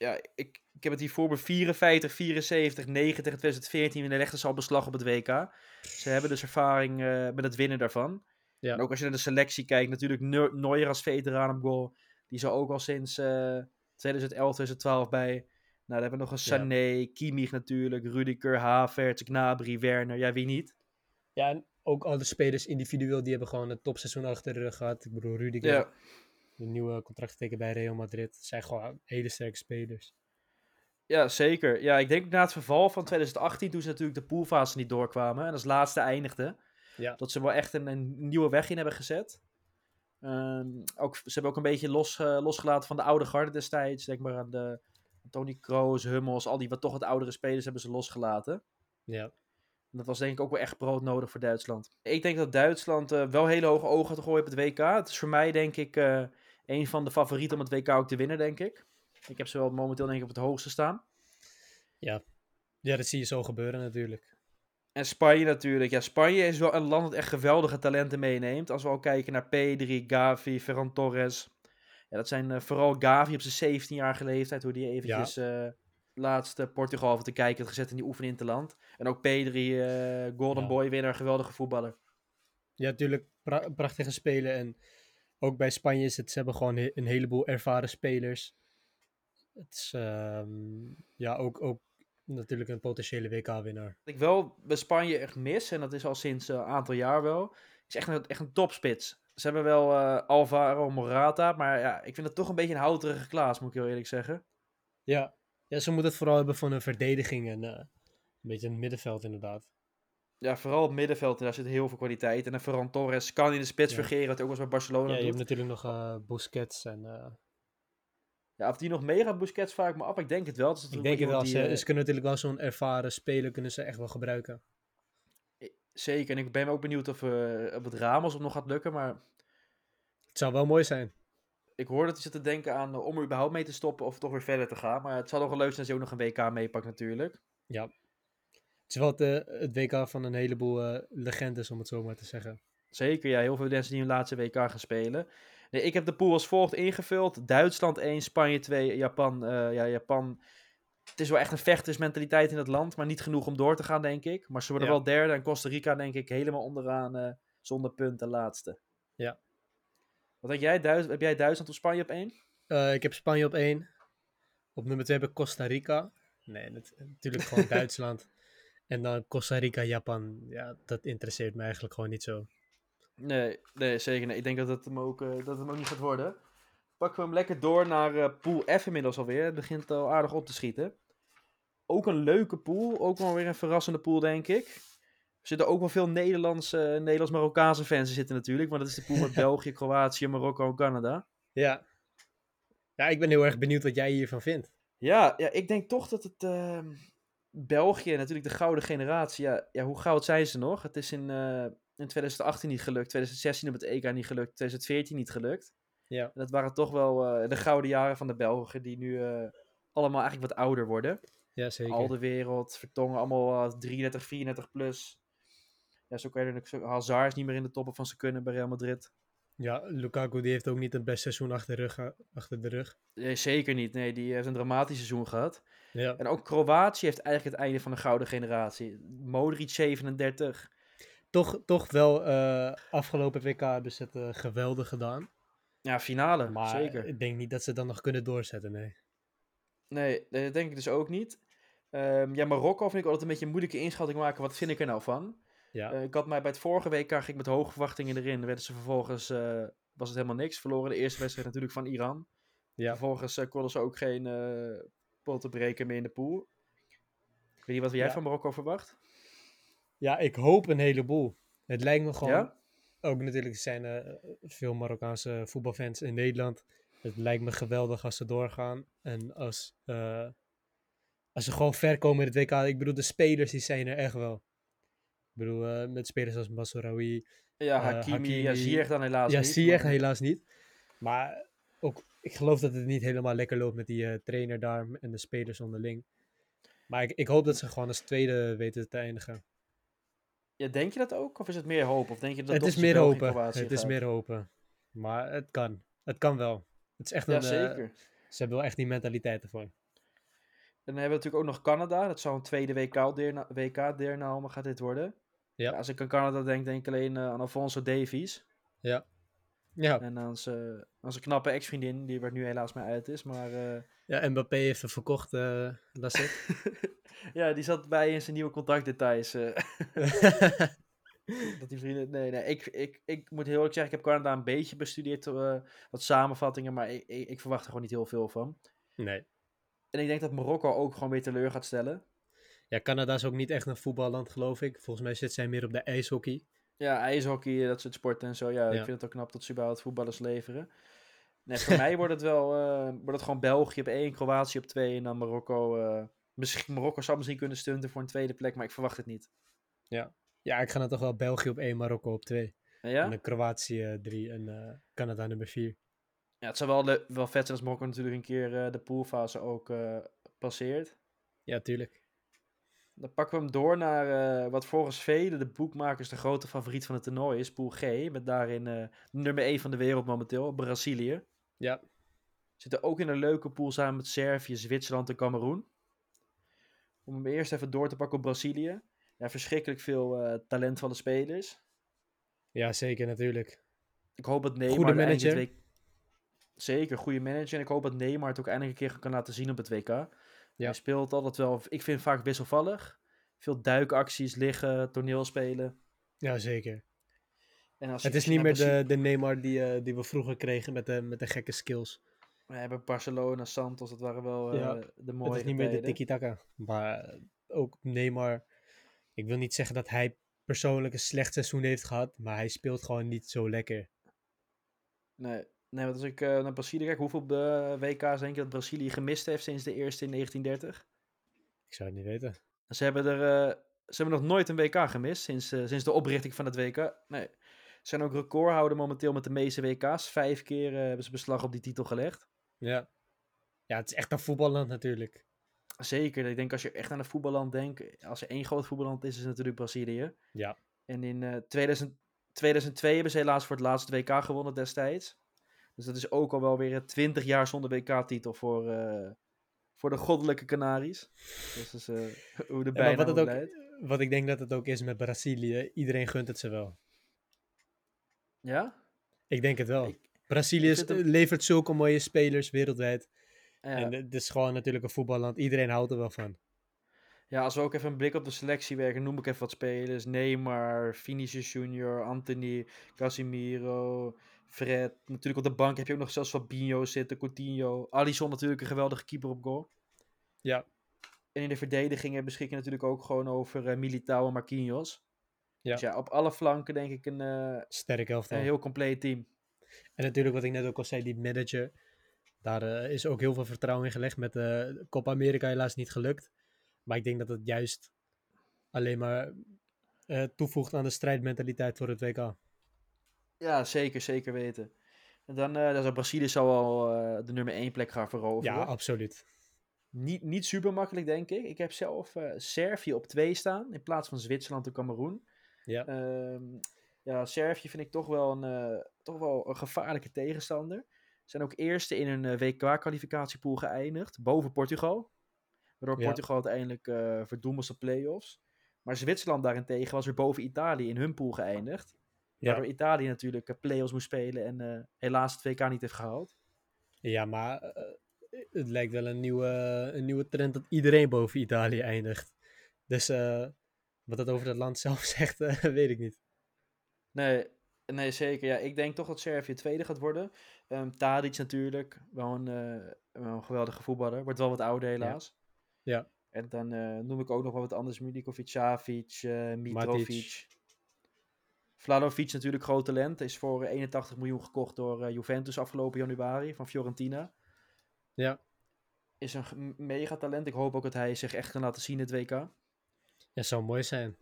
Ja, ik, ik heb het hier voor me 54, 74, 90 tegen 2014. En de legden ze al beslag op het WK. Ze hebben dus ervaring uh, met het winnen daarvan. Ja. En ook als je naar de selectie kijkt, natuurlijk Neuer als veteraan op goal. Die zou ook al sinds uh, 2011, 2012 bij... Nou, dan hebben we nog een Sané, ja. Kimmich natuurlijk, Rudiger, Havertz, Gnabry, Werner. Ja, wie niet? Ja, en ook alle spelers individueel, die hebben gewoon een topseizoen achter de rug gehad. Ik bedoel, Rudiger, ja. Een nieuwe contract getekend bij Real Madrid. Zijn gewoon hele sterke spelers. Ja, zeker. Ja, ik denk na het verval van 2018, toen ze natuurlijk de poolfase niet doorkwamen en als laatste eindigden, ja. dat ze wel echt een, een nieuwe weg in hebben gezet. Um, ook, ze hebben ook een beetje los, uh, losgelaten van de oude garde destijds. Denk maar aan de Tony Kroos, Hummels, al die wat toch wat oudere spelers hebben ze losgelaten. Ja. En dat was denk ik ook wel echt brood nodig voor Duitsland. Ik denk dat Duitsland uh, wel hele hoge ogen te gooien op het WK. Het is voor mij denk ik uh, een van de favorieten om het WK ook te winnen, denk ik. Ik heb ze wel momenteel denk ik op het hoogste staan. Ja, ja dat zie je zo gebeuren natuurlijk. En Spanje natuurlijk. Ja, Spanje is wel een land dat echt geweldige talenten meeneemt. Als we ook kijken naar Pedri, Gavi, Ferran Torres. Ja, dat zijn uh, vooral Gavi op zijn 17-jarige leeftijd, hoe die eventjes ja. uh, laatst uh, Portugal even te kijken heeft gezet in die oefeninterland. En ook Pedri, uh, Golden ja. Boy winnaar, geweldige voetballer. Ja, natuurlijk pra prachtige spelen. En ook bij Spanje is het, ze hebben gewoon een heleboel ervaren spelers. Het is um, ja, ook, ook natuurlijk een potentiële WK-winnaar. Wat ik wel bij Spanje echt mis, en dat is al sinds een aantal jaar wel, is echt een, echt een topspits. Ze hebben wel uh, Alvaro Morata, maar ja, ik vind het toch een beetje een houterige Klaas, moet ik heel eerlijk zeggen. Ja, ja ze moeten het vooral hebben van een verdediging en uh, een beetje een middenveld inderdaad. Ja, vooral het middenveld, daar zit heel veel kwaliteit. En Ferran Torres kan in de spits ja. vergeren, wat ook was bij Barcelona Ja, je doet. hebt natuurlijk nog uh, Busquets en... Ja, of die nog meegaat, Busquets, ik me af. Ik denk het wel. Het ik denk het wel. Die, ze, uh, ze kunnen natuurlijk wel zo'n ervaren speler kunnen ze echt wel gebruiken. Zeker. En ik ben ook benieuwd of, uh, of het Ramos op nog gaat lukken, maar... Het zou wel mooi zijn. Ik hoor dat hij zit te denken aan uh, om er überhaupt mee te stoppen of toch weer verder te gaan. Maar het zou nog wel leuk zijn als hij ook nog een WK meepakt natuurlijk. Ja. Het is wel het, uh, het WK van een heleboel legendes, om het zo maar te zeggen. Zeker, ja. Heel veel mensen die hun laatste WK gaan spelen. Nee, ik heb de pool als volgt ingevuld. Duitsland 1, Spanje 2, Japan. eh, ja, Japan. Het is wel echt een vechtersmentaliteit in het land, maar niet genoeg om door te gaan, denk ik. Maar ze worden Ja. wel derde en Costa Rica, denk ik, helemaal onderaan eh, zonder punten laatste. Ja. Wat denk jij? Duits- heb jij Duitsland of Spanje op 1? Eh, ik heb Spanje op één. Op nummer twee heb ik Costa Rica. Nee, dat, natuurlijk gewoon Duitsland. En dan Costa Rica, Japan. Ja, dat interesseert me eigenlijk gewoon niet zo. Nee, nee, zeker niet. Ik denk dat het hem ook, eh, dat het hem ook niet gaat worden. Pakken we hem lekker door naar eh, Pool F inmiddels alweer. Het begint al aardig op te schieten. Ook een leuke pool. Ook wel weer een verrassende pool, denk ik. Er zitten ook wel veel Nederlandse, Nederlands-Marokkaanse fans in zitten natuurlijk. Want dat is de pool met België, Kroatië, Marokko en Canada. Ja. Ja, ik ben heel erg benieuwd wat jij hiervan vindt. Ja, ja ik denk toch dat het... België, natuurlijk de gouden generatie. Ja, ja, hoe goud zijn ze nog? Het is in, eh, in 2018 niet gelukt. 2016 op het EK niet gelukt. 2014 niet gelukt. Ja. En dat waren toch wel eh, de gouden jaren van de Belgen, die nu eh, allemaal eigenlijk wat ouder worden. Ja, zeker. Al de wereld, Vertongen, allemaal eh, 33, 34 plus. Ja, zo kan je er Hazard is niet meer in de toppen van zijn kunnen bij Real Madrid. Ja, Lukaku die heeft ook niet het beste seizoen achter de rug. ge- Achter de rug. Nee, zeker niet. Nee, die heeft een dramatisch seizoen gehad. Ja. En ook Kroatië heeft eigenlijk het einde van de gouden generatie. Modric 37. Toch, toch wel eh, afgelopen WK hebben ze het eh, geweldig gedaan. Ja, finale. Maar zeker. ik denk niet dat ze het dan nog kunnen doorzetten, nee. Nee, dat denk ik dus ook niet. Ehm, ja, Marokko vind ik altijd een beetje een moeilijke inschatting maken. Wat vind ik er nou van? Ja, Eh, ik had mij bij het vorige WK ging ik met hoge verwachtingen erin. Werden ze vervolgens, eh, was het helemaal niks. Verloren de eerste wedstrijd natuurlijk van Iran. ja. Vervolgens eh, konden ze ook geen potten breken meer in de pool. Ik weet niet wat jij Ja. van Marokko verwacht. ja, ik hoop een heleboel. Het lijkt me gewoon, Ja? ook natuurlijk zijn er veel Marokkaanse voetbalfans in Nederland. Het lijkt me geweldig als ze doorgaan. En als, als ze gewoon ver komen in het WK. Ik bedoel, de spelers die zijn er echt wel. Ik bedoel, eh, met spelers als Masraoui. Ja, Eh, Hakimi, ja, Hakimi. Ziyech dan helaas Ja, niet. zie je maar- helaas niet. Maar ook, ik geloof dat het niet helemaal lekker loopt met die eh, trainer daar en de spelers onderling. Maar ik, ik hoop dat ze gewoon als tweede weten te eindigen. Ja, denk je dat ook? Of is het meer hoop? Of denk je dat het is meer hopen. Het is meer hopen. Maar het kan. Het kan wel. Het is echt Ja, een, zeker. ze hebben wel echt die mentaliteit ervoor. En dan hebben we natuurlijk ook nog Canada. Dat zou een tweede WK-deelname WK gaat dit worden. Ja. als ik aan Canada denk, denk ik alleen eh, aan Alfonso Davies. Ja. Ja, En aan zijn, aan zijn knappe ex-vriendin, die er nu helaas mee uit is. Maar eh, ja Mbappé heeft hem verkocht, ik. ja, die zat bij in zijn nieuwe contactdetails. eh, dat die vrienden... Nee, nee, ik, ik, ik moet heel eerlijk zeggen, ik heb Canada een beetje bestudeerd. wat samenvattingen, maar ik, ik, ik verwacht er gewoon niet heel veel van. nee. En ik denk dat Marokko ook gewoon weer teleur gaat stellen. Ja, Canada is ook niet echt een voetballand, geloof ik. Volgens mij zit zij meer op de ijshockey. Ja, ijshockey, dat soort sporten en zo. Ja, ik Ja. vind het ook knap dat ze überhaupt voetballers leveren. Nee, voor mij wordt het wel eh, wordt het gewoon België op één, Kroatië op twee en dan Marokko. eh, misschien, Marokko zou misschien kunnen stunten voor een tweede plek, maar ik verwacht het niet. Ja, ik ga dan toch wel België op 1, Marokko op 2. En ja? En dan Kroatië 3 en eh, Canada nummer 4. Ja, het zou wel, wel vet zijn als Marokko natuurlijk een keer eh, de poolfase ook eh, passeert. Ja, tuurlijk. Dan pakken we hem door naar eh, wat volgens velen de boekmakers de grote favoriet van het toernooi is, Pool G. Met daarin nummer 1 van de wereld momenteel, Brazilië. Ja, Zitten ook in een leuke pool samen met Servië, Zwitserland en Cameroen. Om hem eerst even door te pakken op Brazilië. Ja, verschrikkelijk veel eh, talentvolle spelers. ja zeker natuurlijk. Ik hoop dat Neymar Goede het eind dit manager. week- Zeker, goede manager. En ik hoop dat Neymar het ook eindelijk een keer kan laten zien op het WK. Hij speelt altijd wel, ik vind vaak wisselvallig. Veel duikacties, liggen, toneelspelen. Ja, zeker. En als Het is niet meer de, de Neymar die, eh, die we vroeger kregen met de, met de gekke skills. We hebben Barcelona, Santos, dat waren wel eh, Ja, de mooie het is niet meer de tiki-taka. Maar eh, ook Neymar. Ik wil niet zeggen dat hij persoonlijk een slecht seizoen heeft gehad. Maar hij speelt gewoon niet zo lekker. Nee, nee want als ik eh, naar Brazilië kijk, hoeveel eh, WK's denk je dat Brazilië gemist heeft sinds de eerste in 1930? Ik zou het niet weten. Ze hebben er eh, ze hebben nog nooit een WK gemist sinds, sinds de oprichting van het WK. Nee. Ze zijn ook recordhouder momenteel met de meeste WK's. Vijf keer hebben ze beslag op die titel gelegd. Ja. Ja, het is echt een voetballand natuurlijk. Zeker, ik denk als je echt aan een voetballand denkt, als er één groot voetballand is, is het natuurlijk Brazilië. Ja. En in eh 2000, 2002 hebben ze helaas voor het laatste WK gewonnen destijds. Dus dat is ook al wel weer 20 jaar zonder WK-titel voor, eh, voor de goddelijke Canaries. Dat is uh, hoe de Ja, bijnaam wat, het ook, wat ik denk dat het ook is met Brazilië, iedereen gunt het ze wel. Ja? Ik denk het wel. Ik- Brazilië ik levert zulke mooie spelers wereldwijd. Ja. En het is gewoon natuurlijk een voetballand. Iedereen houdt er wel van. Ja, als we ook even een blik op de selectie werken, noem ik even wat spelers. Neymar, Vinicius Junior, Anthony, Casemiro, Fred. Natuurlijk op de bank heb je ook nog zelfs Fabinho zitten, Coutinho. Alisson natuurlijk een geweldige keeper op goal. Ja. En in de verdediging beschikken natuurlijk ook gewoon over eh, Militao en Marquinhos. Ja. Dus ja, op alle flanken denk ik een, eh, Sterk elftal. een heel compleet team. En natuurlijk wat ik net ook al zei, die manager. Daar eh, is ook heel veel vertrouwen in gelegd. Met de Copa America helaas niet gelukt. Maar ik denk dat het juist alleen maar eh, toevoegt aan de strijdmentaliteit voor het WK. Ja, zeker, zeker weten. En dan, dan zou Brazilië zou al eh, de nummer 1 plek gaan veroveren. Ja, absoluut. Niet, niet super makkelijk, denk ik. Ik heb zelf eh, Servië op 2 staan, in plaats van Zwitserland en Cameroen. Ja. Ehm, ja, Servië vind ik toch wel een, toch wel een gevaarlijke tegenstander. Zijn ook eerste in een WK-kwalificatiepool geëindigd, boven Portugal. Waardoor Ja. Portugal uiteindelijk eh verdoemd was op play-offs. Maar Zwitserland daarentegen was weer boven Italië in hun pool geëindigd. Ja. Waardoor Italië natuurlijk eh, play-offs moest spelen en eh, helaas het WK niet heeft gehaald. Ja, maar eh, het lijkt wel een nieuwe, een nieuwe trend dat iedereen boven Italië eindigt. Dus wat dat over dat land zelf zegt, weet ik niet. Nee, nee, zeker. Ja, ik denk toch dat Servië tweede gaat worden. Ehm Tadic natuurlijk, wel een, wel een geweldige voetballer. Wordt wel wat ouder helaas. Ja. En dan noem ik ook nog wel wat anders. Milikovic, Savic, eh Mitrovic. Matic. Vladovic natuurlijk groot talent. Is voor 81 miljoen gekocht door eh, Juventus afgelopen januari van Fiorentina. Ja. Is een mega talent. Ik hoop ook dat hij zich echt kan laten zien in het WK. Ja, zou mooi zijn.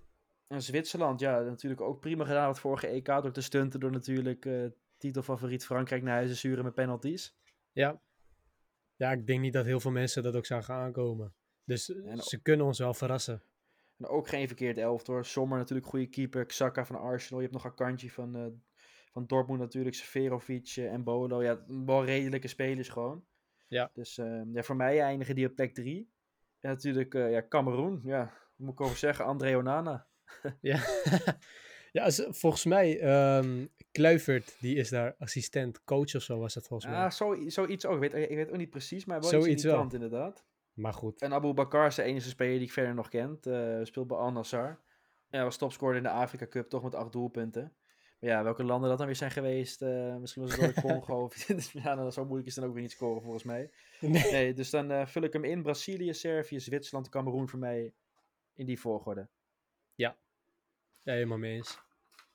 En Zwitserland, ja, natuurlijk ook prima gedaan het vorige EK door te stunten. Door natuurlijk eh, titelfavoriet Frankrijk naar huis te sturen met penalties. Ja. Ja, ik denk niet dat heel veel mensen dat ook zagen aankomen. Dus eh, En- ze kunnen ons wel verrassen. En ook geen verkeerd elft hoor. Sommer natuurlijk goede keeper. Xhaka van Arsenal. Je hebt nog Akanji van, eh, van Dortmund natuurlijk. Seferovic eh, en Bolo. Ja, wel redelijke spelers gewoon. Ja. Dus eh, ja, voor mij eindigen die op plek 3. En natuurlijk eh ja, Cameroen. Ja, moet ik over zeggen? André Onana. Ja, ja volgens mij, ehm Kluivert, die is daar assistent coach of zo was dat volgens mij. Ah, zo, zoiets ook. Ik weet, ik weet ook niet precies, maar wel Zoiets iets in die wel. kant inderdaad. Maar goed, En Abu Bakar is de enige speler die ik verder nog kent. Eh, speelt bij Al Nassr. Ja, was topscorer in de Afrika Cup, toch met acht doelpunten. Maar ja, welke landen dat dan weer zijn geweest? eh, misschien was het door de Congo. of- ja, nou, zo moeilijk is het dan ook weer niet scoren volgens mij. nee. Nee, dus dan eh, vul ik hem in. Brazilië, Servië, Zwitserland, Cameroen voor mij in die volgorde. ja, helemaal mee eens.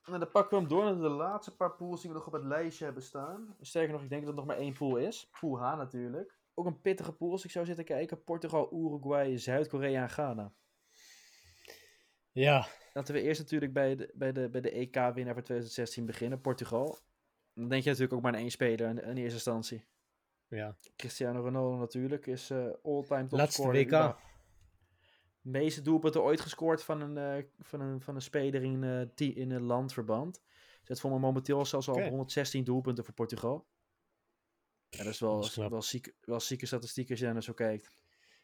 Nou, dan pakken we hem door naar de laatste paar pools die we nog op het lijstje hebben staan. Sterker nog, ik denk dat er nog maar één pool is. Pool H natuurlijk. Ook een pittige pool als ik zou zitten kijken. Portugal, Uruguay, Zuid-Korea en Ghana. Ja, Laten we eerst natuurlijk bij de, bij de, bij de EK-winnaar voor 2016 beginnen, Portugal. Dan denk je natuurlijk ook maar aan één speler in, in eerste instantie. ja. Cristiano Ronaldo natuurlijk is eh all-time Laatste topscorer. WK. überhaupt. meeste doelpunten ooit gescoord van een, eh, van een, van een speler in, die- in een landverband. Zet voor me momenteel zelfs al Oké. 116 doelpunten voor Portugal. Ja, dat is wel, Dat is knap. wel, ziek, wel zieke statistiek als je daar naar zo kijkt.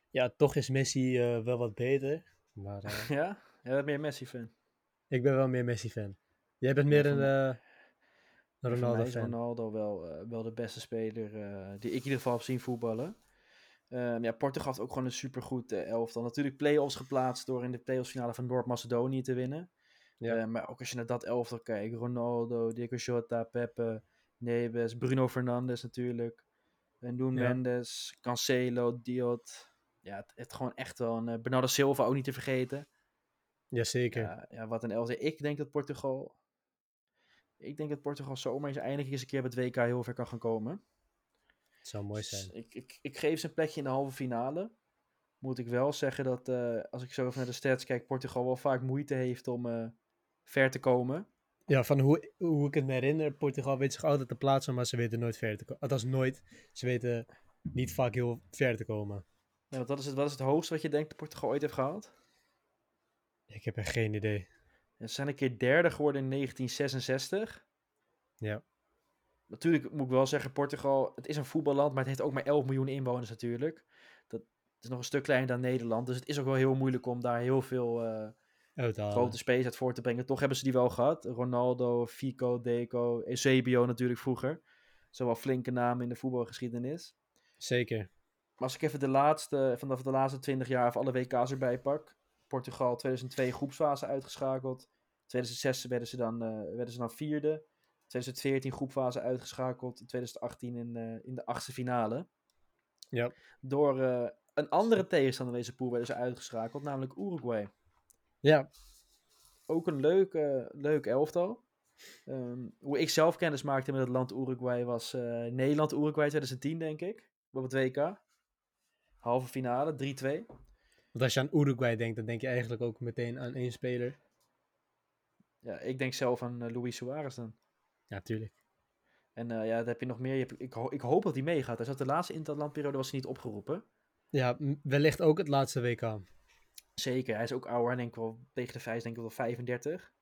ja, toch is Messi eh, wel wat beter. Maar eh, Ja? Jij bent meer Messi-fan. ik ben wel meer Messi-fan. Jij bent meer een, eh, is Ronaldo-fan. Ronaldo wel, wel de beste speler die ik in ieder geval heb zien voetballen. Ehm, ja, Portugal heeft ook gewoon een supergoed elftal. Natuurlijk play-offs geplaatst door in de play-offs finale van Noord-Macedonië te winnen. Ja. Maar ook als je naar dat elftal kijkt. Ronaldo, Diego Jota, Pepe, Neves, Bruno Fernandes natuurlijk. En Ja. Mendes, Cancelo, Diot. Ja, het, het gewoon echt wel een... eh, Bernardo Silva ook niet te vergeten. Jazeker. Ja, ja, wat een elftal. Ik denk dat Portugal... Ik denk dat Portugal zomaar eens eindelijk eens een keer bij het WK heel ver kan gaan komen. Het zou mooi Dus zijn. ik, ik, ik geef ze een plekje in de halve finale. Moet ik wel zeggen dat eh, als ik zo even naar de stats kijk, Portugal wel vaak moeite heeft om eh, ver te komen. Ja, van hoe, hoe ik het me herinner, Portugal weet zich altijd te plaatsen, maar ze weten nooit ver te komen. Althans nooit. Ze weten niet vaak heel ver te komen. Ja, want wat, is het, wat is het hoogste wat je denkt dat Portugal ooit heeft gehaald? Ik heb echt geen idee. Ze zijn een keer derde geworden in 1966. Ja. natuurlijk moet ik wel zeggen, Portugal, het is een voetballand, maar het heeft ook maar 11 miljoen inwoners natuurlijk. Dat is nog een stuk kleiner dan Nederland, dus het is ook wel heel moeilijk om daar heel veel uh, grote spelers uit voor te brengen. Toch hebben ze die wel gehad. Ronaldo, Fico, Deco, Eusebio natuurlijk vroeger. Zo wel flinke namen in de voetbalgeschiedenis. Zeker. Maar als ik even de laatste, vanaf de laatste 20 jaar of alle WK's erbij pak. Portugal 2002 groepsfase uitgeschakeld. 2006 werden ze dan, uh, werden ze dan vierde. 2014 groepfase uitgeschakeld. In 2018 in, uh, in de achtste finale. Ja. Door uh, een andere tegenstander deze pool werden ze uitgeschakeld, namelijk Uruguay. Ja. Ook een leuk, leuk elftal. Um, hoe ik zelf kennis maakte met het land Uruguay was Nederland-Uruguay 2010, denk ik. Op het WK. Halve finale, 3-2. Want als je aan Uruguay denkt, dan denk je eigenlijk ook meteen aan één speler. Ja, ik denk zelf aan uh, Luis Suarez dan. Ja, tuurlijk. En uh, ja, dat heb je nog meer. Je hebt, ik, ho ik, hoop dat hij meegaat. Hij zat de laatste interlandperiode was hij niet opgeroepen. Ja, wellicht ook het laatste WK. Zeker. Hij is ook ouder. Denk ik wel tegen de vijf, denk ik wel 35.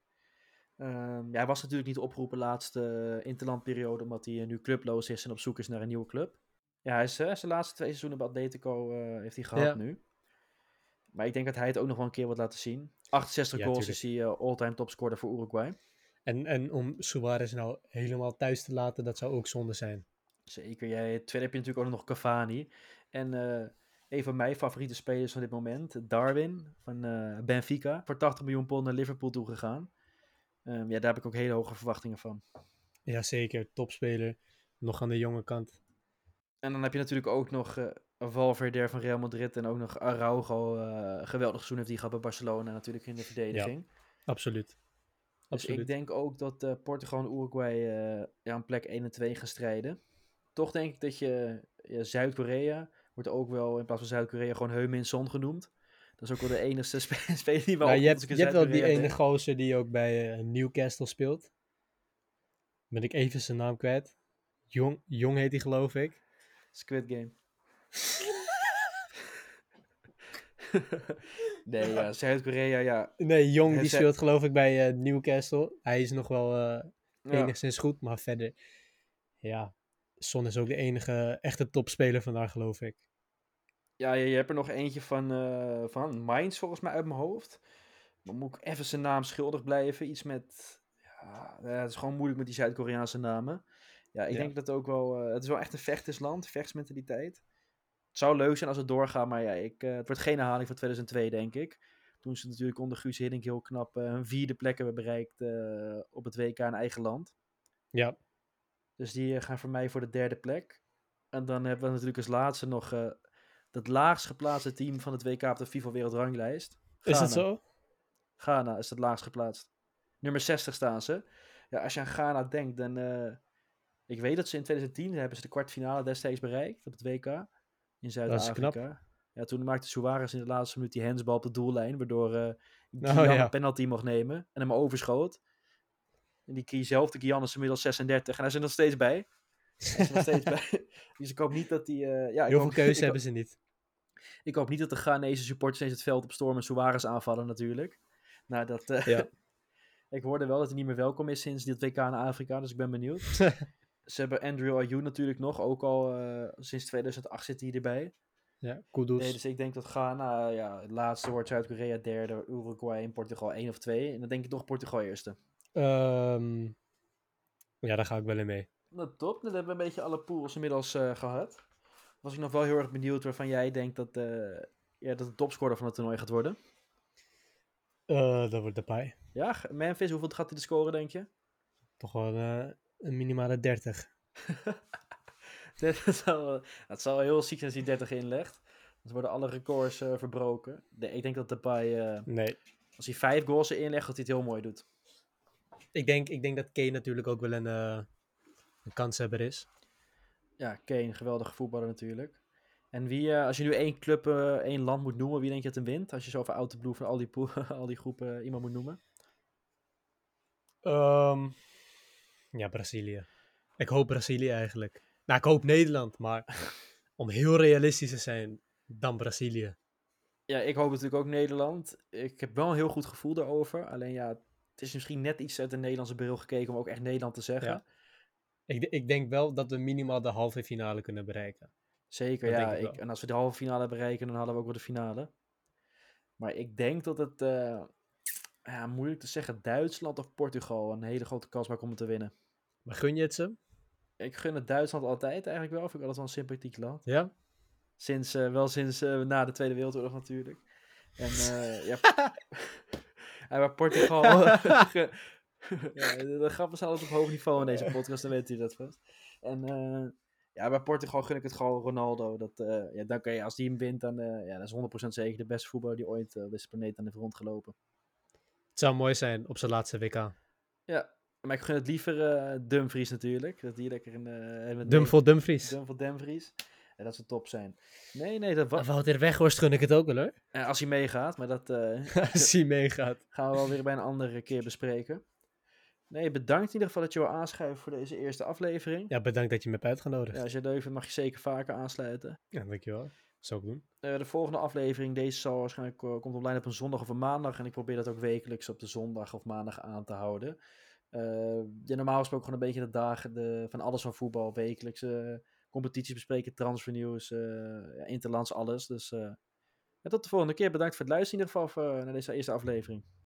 Um, ja, hij was natuurlijk niet opgeroepen laatste interlandperiode, omdat hij nu clubloos is en op zoek is naar een nieuwe club. Ja, hij is uh, zijn laatste twee seizoenen bij Atletico uh, heeft hij gehad ja. nu. Maar ik denk dat hij het ook nog wel een keer wat laten zien. 68 ja, goals tuurlijk. is hij uh, all-time topscorer voor Uruguay. En, en om Suarez nou helemaal thuis te laten, dat zou ook zonde zijn. Zeker. Jij, tweede heb je natuurlijk ook nog Cavani. En een van mijn favoriete spelers van dit moment, Darwin van uh, Benfica. Voor 80 miljoen pond naar Liverpool toe gegaan. Um, ja, daar heb ik ook hele hoge verwachtingen van. Jazeker, topspeler. Nog aan de jonge kant. En dan heb je natuurlijk ook nog uh, Valverde van Real Madrid en ook nog Araujo. Uh, geweldig seizoen heeft die gehad bij Barcelona natuurlijk in de verdediging. Ja, absoluut. Dus absoluut. ik denk ook dat uh, Portugal en Uruguay ja, aan plek 1 en 2 gaan strijden. Toch denk ik dat je ja, Zuid-Korea wordt ook wel in plaats van Zuid-Korea gewoon Heumin Son genoemd. Dat is ook wel de enige spe speler die wel. Nou, je hebt, je hebt wel die ene gozer die ook bij Newcastle speelt. Ben ik even zijn naam kwijt. Jong, Jong heet hij geloof ik. Squid Game. nee, ja, Zuid-Korea, ja. Nee, Jong die speelt geloof ik bij uh, Newcastle. Hij is nog wel uh, enigszins ja. goed, maar verder... Ja, Son is ook de enige echte topspeler vandaag, geloof ik. Ja, je, je hebt er nog eentje van, uh, van Mainz volgens mij uit mijn hoofd. Maar moet ik even zijn naam schuldig blijven. Iets met... Ja, het is gewoon moeilijk met die Zuid-Koreaanse namen. Ja, ik ja. denk dat ook wel. Uh, het is wel echt een vechtersland, vechtsmentaliteit. Het zou leuk zijn als het doorgaat, maar ja, ik, uh, het wordt geen herhaling van 2002, denk ik. Toen ze natuurlijk onder Guus Hiddink heel knap een vierde plek hebben bereikt op het WK in eigen land. Ja. Dus die gaan voor mij voor de derde plek. En dan hebben we natuurlijk als laatste nog het laagst geplaatste team van het WK op de FIFA Wereldranglijst. Ghana. Is dat zo? Ghana is het laagst geplaatst. Nummer 60 staan ze. Ja, als je aan Ghana denkt, dan ik weet dat ze in 2010 hebben ze de kwartfinale destijds bereikt op het WK in Zuid-Afrika. Ja, toen maakte Suarez in de laatste minuut die handsbal op de doellijn, waardoor uh, Gian oh, ja. een penalty mocht nemen en hem overschoot. En die Kie zelf, de Gian is inmiddels 36 en hij is er nog steeds bij. Hij is nog steeds bij. Dus ik hoop niet dat die... Uh, ja, Heel veel keuze hebben ze niet. Ik hoop niet dat de Ghanese supporters steeds het veld op stormen en Suarez aanvallen natuurlijk. Nou, dat... Uh, ja. ik hoorde wel dat hij niet meer welkom is sinds dit WK in Afrika, dus ik ben benieuwd. Ze hebben Andrew Ayew natuurlijk nog, ook al uh, sinds 2008 zit hij erbij. Ja, kudos. Nee, dus ik denk dat Ghana, ja, het laatste wordt Zuid-Korea derde, Uruguay en Portugal één of twee. En dan denk ik toch Portugal eerste. Um, ja, daar ga ik wel in mee. Nou, top. Dan hebben we een beetje alle pools inmiddels uh, gehad. Was ik nog wel heel erg benieuwd waarvan jij denkt dat, uh, ja, dat de topscorer van het toernooi gaat worden. Uh, dat wordt de pij. Ja, Memphis, hoeveel gaat hij de scoren, denk je? Toch wel een minimale 30. dat, zal, dat zal heel ziek zijn als hij 30 inlegt. Dan worden alle records verbroken. Ik denk dat Depay, nee. als hij vijf goals inlegt, dat hij het heel mooi doet. Ik denk, ik denk dat Kane natuurlijk ook wel een, uh, een kanshebber is. Ja, Kane, geweldige voetballer natuurlijk. En wie, als je nu één club, één land moet noemen, wie denk je dat hem wint? Als je zo over Outer Blue van al die, al die groepen iemand moet noemen. Um, ja, Brazilië. Ik hoop Brazilië eigenlijk. Nou, ik hoop Nederland, maar om heel realistisch te zijn, dan Brazilië. Ja, ik hoop natuurlijk ook Nederland. Ik heb wel een heel goed gevoel daarover. Alleen ja, het is misschien net iets uit de Nederlandse bril gekeken om ook echt Nederland te zeggen. Ja. Ik, ik denk wel dat we minimaal de halve finale kunnen bereiken. Zeker, Dat ja. ik en als we de halve finale bereiken, dan hadden we ook wel de finale. Maar ik denk dat het, eh, ja, moeilijk te zeggen, Duitsland of Portugal een hele grote kans maakt om het te winnen. Maar gun je het ze? Ik gun het Duitsland altijd eigenlijk wel. Vind ik altijd wel een sympathiek land. Ja? Sinds, eh, wel sinds eh, na de Tweede Wereldoorlog natuurlijk. En ja, en maar Portugal... ja, de grappen staan altijd op hoog niveau in deze podcast, dan weet u dat vast. En eh, ja, bij Portugal gun ik het gewoon Ronaldo. Dat, eh, ja, dan kan je, als die hem wint, dan eh, ja, dat is 100% zeker de beste voetballer die ooit op deze planeet aan heeft rondgelopen. Het zou mooi zijn op zijn laatste WK. Ja, maar ik gun het liever eh, Dumfries natuurlijk. Dat die lekker in... eh voor Dumfries. Dumfries. En dat ze top zijn. Nee, nee, dat was... Wouter Weghorst gun ik het ook wel hoor. Eh, als hij meegaat, maar dat eh, Als hij meegaat. gaan we wel weer bij een andere keer bespreken. Nee, bedankt in ieder geval dat je wil aanschuiven voor deze eerste aflevering. Ja, bedankt dat je me hebt uitgenodigd. Ja, Ja, als je het leuk vindt, mag je zeker vaker aansluiten. dankjewel. Zou ik doen. Eh, de volgende aflevering, deze zal waarschijnlijk komt online op een zondag of een maandag. En ik probeer dat ook wekelijks op de zondag of maandag aan te houden. Eh ja, normaal gesproken gewoon een beetje de dagen de, van alles van voetbal. Wekelijks eh, competities bespreken, transfernieuws, eh interlands, alles. Dus eh, tot de volgende keer. Bedankt voor het luisteren in ieder geval voor, naar deze eerste aflevering.